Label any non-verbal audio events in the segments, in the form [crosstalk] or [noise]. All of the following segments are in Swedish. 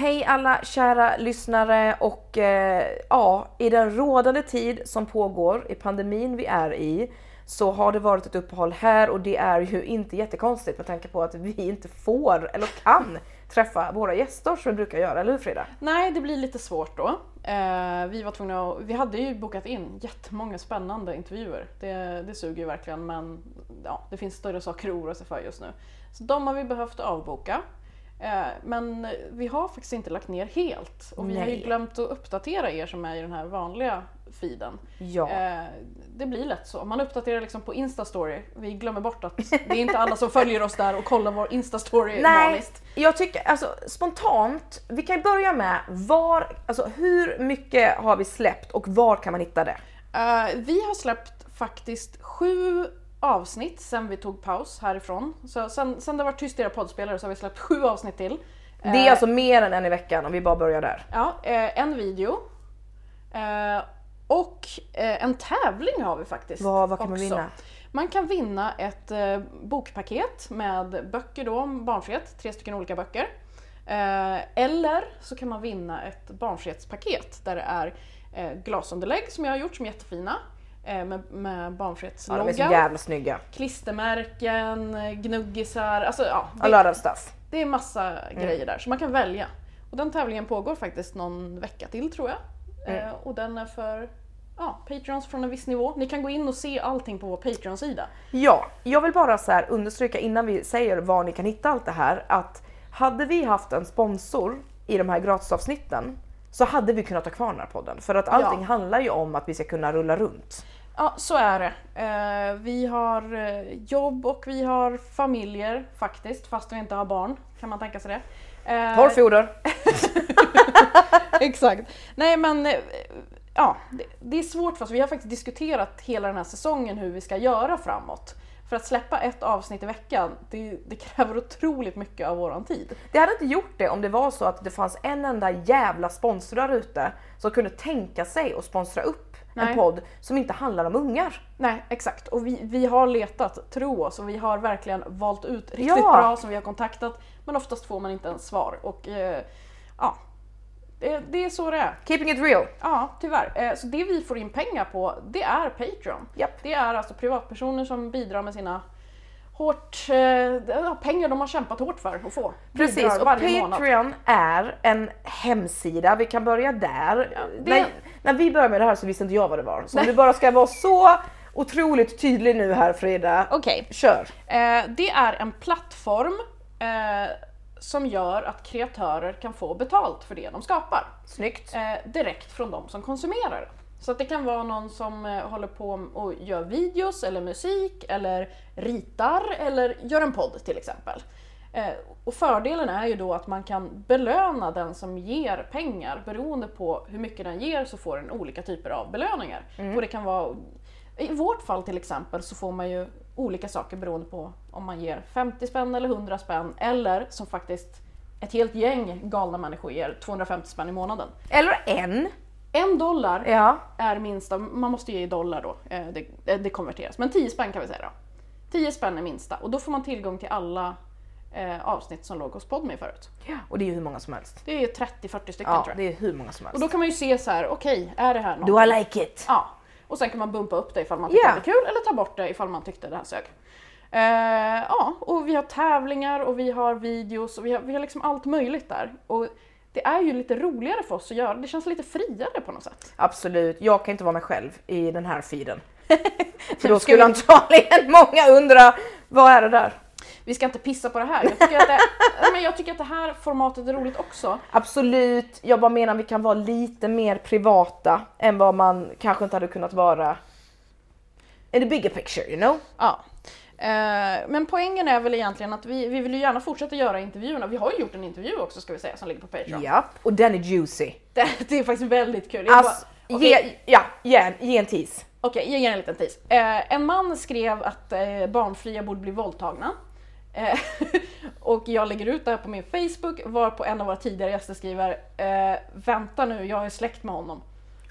Hej alla kära lyssnare och eh, ja, i den rådande tid som pågår i pandemin vi är i så har det varit ett uppehåll här och det är ju inte jättekonstigt med tanke på att vi inte får eller kan träffa våra gäster som vi brukar göra, eller hur Frida? Nej, det blir lite svårt då. Eh, vi var tvungna att, vi hade ju bokat in jättemånga spännande intervjuer. Det, det suger ju verkligen men ja, det finns större saker att oroa sig för just nu. Så de har vi behövt avboka. Eh, men vi har faktiskt inte lagt ner helt och vi har ju Nej. glömt att uppdatera er som är i den här vanliga feeden. Ja. Eh, det blir lätt så. Man uppdaterar liksom på Instastory. Vi glömmer bort att det är inte alla som följer oss där och kollar vår Instastory Nej, vanligt. jag tycker alltså spontant, vi kan ju börja med var, alltså hur mycket har vi släppt och var kan man hitta det? Eh, vi har släppt faktiskt sju avsnitt sen vi tog paus härifrån. Så sen, sen det var tyst i era poddspelare så har vi släppt sju avsnitt till. Det är Eh, alltså mer än en i veckan om vi bara börjar där. Ja, eh, en video. Eh, och en tävling har vi faktiskt. Vad, vad kan man också. vinna? Man kan vinna ett bokpaket med böcker då, om barnfrihet, tre stycken olika böcker. Eller så kan man vinna ett barnfrihetspaket där det är glasunderlägg som jag har gjort som är jättefina. Eh, med, med Ja, de är så barnfrihetsloggan, jävla snygga. klistermärken, gnuggisar, alltså ja. A lot of stuff. Det är massa grejer där så man kan välja. Och den tävlingen pågår faktiskt någon vecka till tror jag. Mm. Eh, och den är för ja, Patreons från en viss nivå. Ni kan gå in och se allting på vår Patreon-sida. Ja, jag vill bara så här understryka innan vi säger var ni kan hitta allt det här att hade vi haft en sponsor i de här gratisavsnitten så hade vi kunnat ha kvar den här podden för att allting Ja. handlar ju om att vi ska kunna rulla runt. Ja, så är det. Eh, vi har eh, jobb och vi har familjer faktiskt, fast vi inte har barn. Kan man tänka sig det. Eh, Torrfoder! [laughs] Exakt. Nej men, ja, det, det är svårt för oss. Vi har faktiskt diskuterat hela den här säsongen hur vi ska göra framåt. För att släppa ett avsnitt i veckan, det, det kräver otroligt mycket av våran tid. Det hade inte gjort det om det var så att det fanns en enda jävla sponsor där ute som kunde tänka sig att sponsra upp en Nej. podd som inte handlar om ungar. Nej, exakt. Och vi, vi har letat, tro oss, och vi har verkligen valt ut riktigt Ja. bra som vi har kontaktat. Men oftast får man inte ens svar. Och eh, ja, det, det är så det är. Keeping it real. Ja, tyvärr. Eh, Så det vi får in pengar på, det är Patreon. Japp. Det är alltså privatpersoner som bidrar med sina hårt, eh, ja, pengar de har kämpat hårt för att få. Precis, och varje månad. Patreon är en hemsida, vi kan börja där. det- När, när vi började med det här så visste inte jag vad det var. Så om du bara ska vara så otroligt tydlig nu här Frida, Okej, kör! eh, det är en plattform eh, som gör att kreatörer kan få betalt för det de skapar. Snyggt! eh, direkt från de som konsumerar. Så att det kan vara någon som eh, håller på och gör videos eller musik eller ritar eller gör en podd till exempel. Eh, och fördelen är ju då att man kan belöna den som ger pengar. Beroende på hur mycket den ger så får den olika typer av belöningar. Och det kan vara, I vårt fall till exempel så får man ju olika saker beroende på om man ger 50 spänn eller 100 spänn eller som faktiskt ett helt gäng galna människor ger 250 spänn i månaden. Eller en! En dollar Ja, är minsta, man måste ge i dollar då, eh, det, eh, det konverteras. Men 10 spänn kan vi säga då. 10 spänn är minsta och då får man tillgång till alla eh, avsnitt som låg hos Podme förut. och det är ju hur många som helst. Det är 30-40 stycken Ja, tror jag. det är hur många som Och helst. då kan man ju se så här, okej, är det här något? Do I like it? Ja. Och sen kan man bumpa upp det ifall man Ja. att det är kul eller ta bort det ifall man tyckte det här sög. Eh, ja, och vi har tävlingar och vi har videos och vi har, vi har liksom allt möjligt där. Och det är ju lite roligare för oss att göra, det känns lite friare på något sätt. Absolut, jag kan inte vara mig själv i den här feeden. [laughs] För då skulle antagligen många undra, vad är det där? Vi ska inte pissa på det här. Jag tycker att det, [laughs] men jag tycker att det här formatet är roligt också. Absolut, jag bara menar vi kan vara lite mer privata än vad man kanske inte hade kunnat vara in the bigger picture, you know? Ja. Eh, Men poängen är väl egentligen att vi, vi vill ju gärna fortsätta göra intervjuerna. Vi har ju gjort en intervju också ska vi säga som ligger på Patreon. Ja, och den är juicy. Det, det är faktiskt väldigt kul. Alltså, bara- okej, ge, ja, ge, ge en tease. Okej, jag ger en liten tease. Eh, en man skrev att eh, barnfria borde bli våldtagna. Eh, [laughs] och jag lägger ut det här på min Facebook varpå en av våra tidigare gäster skriver eh, Vänta nu, jag är släkt med honom.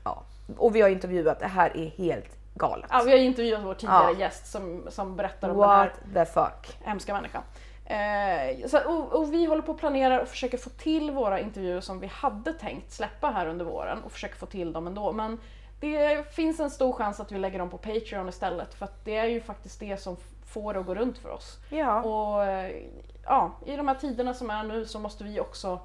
Ja. Och vi har intervjuat, det här är helt galet. Ja, vi har intervjuat vår tidigare Ja. gäst som, som berättar om den här What the fuck? hemska människan. Eh, så, och, och vi håller på att planera och försöker få till våra intervjuer som vi hade tänkt släppa här under våren och försöker få till dem ändå. Men det finns en stor chans att vi lägger dem på Patreon istället för att det är ju faktiskt det som får det att gå runt för oss. Ja. Och ja, i de här tiderna som är nu så måste vi också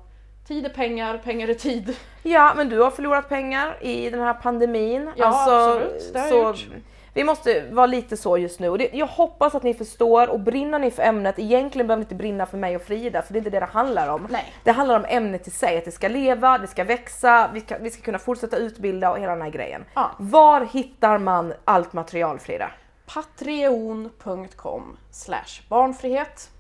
Tid är pengar, pengar är tid. Ja, men du har förlorat pengar i den här pandemin. Ja, absolut. Det har jag gjort. Vi måste vara lite så just nu och det, jag hoppas att ni förstår och brinner ni för ämnet, egentligen behöver ni inte brinna för mig och Frida för det är inte det det handlar om. Nej. Det handlar om ämnet i sig, att det ska leva, det ska växa, vi ska, vi ska kunna fortsätta utbilda och hela den här grejen. Ja. Var hittar man allt material Frida? Patreon.com barnfrihet.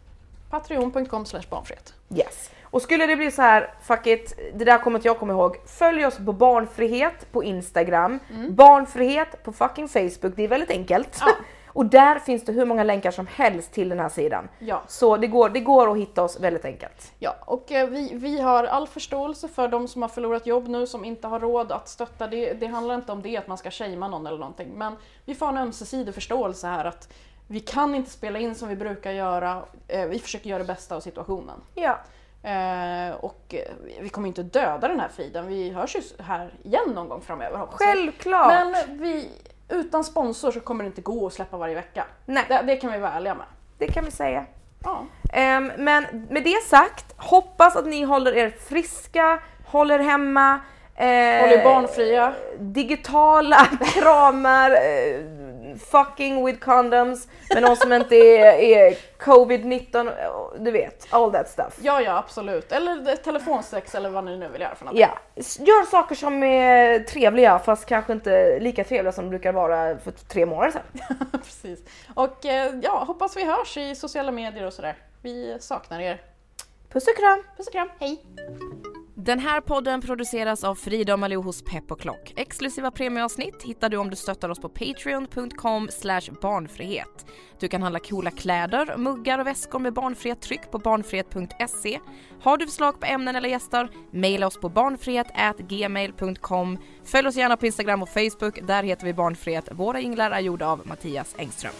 Patreon.com barnfrihet. Yes. Och skulle det bli så här, fuck it, det där kommer inte jag komma ihåg. Följ oss på barnfrihet på Instagram, barnfrihet på fucking Facebook, det är väldigt enkelt. Ja. [laughs] Och där finns det hur många länkar som helst till den här sidan. Ja. Så det går, det går att hitta oss väldigt enkelt. Ja, och eh, vi, vi har all förståelse för de som har förlorat jobb nu som inte har råd att stötta. Det, det handlar inte om det, att man ska shamea någon eller någonting. Men vi får en ömsesidig förståelse här att vi kan inte spela in som vi brukar göra. Eh, Vi försöker göra det bästa av situationen. Ja. Eh, och eh, vi kommer inte döda den här friden. Vi hörs ju här igen någon gång framöver hoppas. Självklart! Men vi, utan sponsor så kommer det inte gå att släppa varje vecka. Nej, Det, det kan vi vara ärliga med. det kan vi säga. Ja. Ehm, men med det sagt, hoppas att ni håller er friska, håller hemma. eh, Håller barnfria. digitala [laughs] kramar, eh, fucking with condoms med någon som inte är, är covid-19, eh, du vet, all that stuff. Ja, ja absolut. Eller telefonsex eller vad ni nu vill göra för något. Ja, gör saker som är trevliga fast kanske inte lika trevliga som de brukar vara för tre månader sedan. [laughs] Precis. Och eh, ja, hoppas vi hörs i sociala medier och sådär. Vi saknar er. Puss och kram! Puss och kram, hej! Den här podden produceras av Frida och Malou hos Pep och Klock. Exklusiva premieavsnitt hittar du om du stöttar oss på patreon.com barnfrihet. Du kan handla coola kläder, muggar och väskor med barnfrihet tryck på barnfrihet.se. Har du förslag på ämnen eller gäster? Maila oss på barnfrihet@gmail.com. Följ oss gärna på Instagram och Facebook, där heter vi Barnfrihet. Våra jinglar är gjorda av Mattias Engström.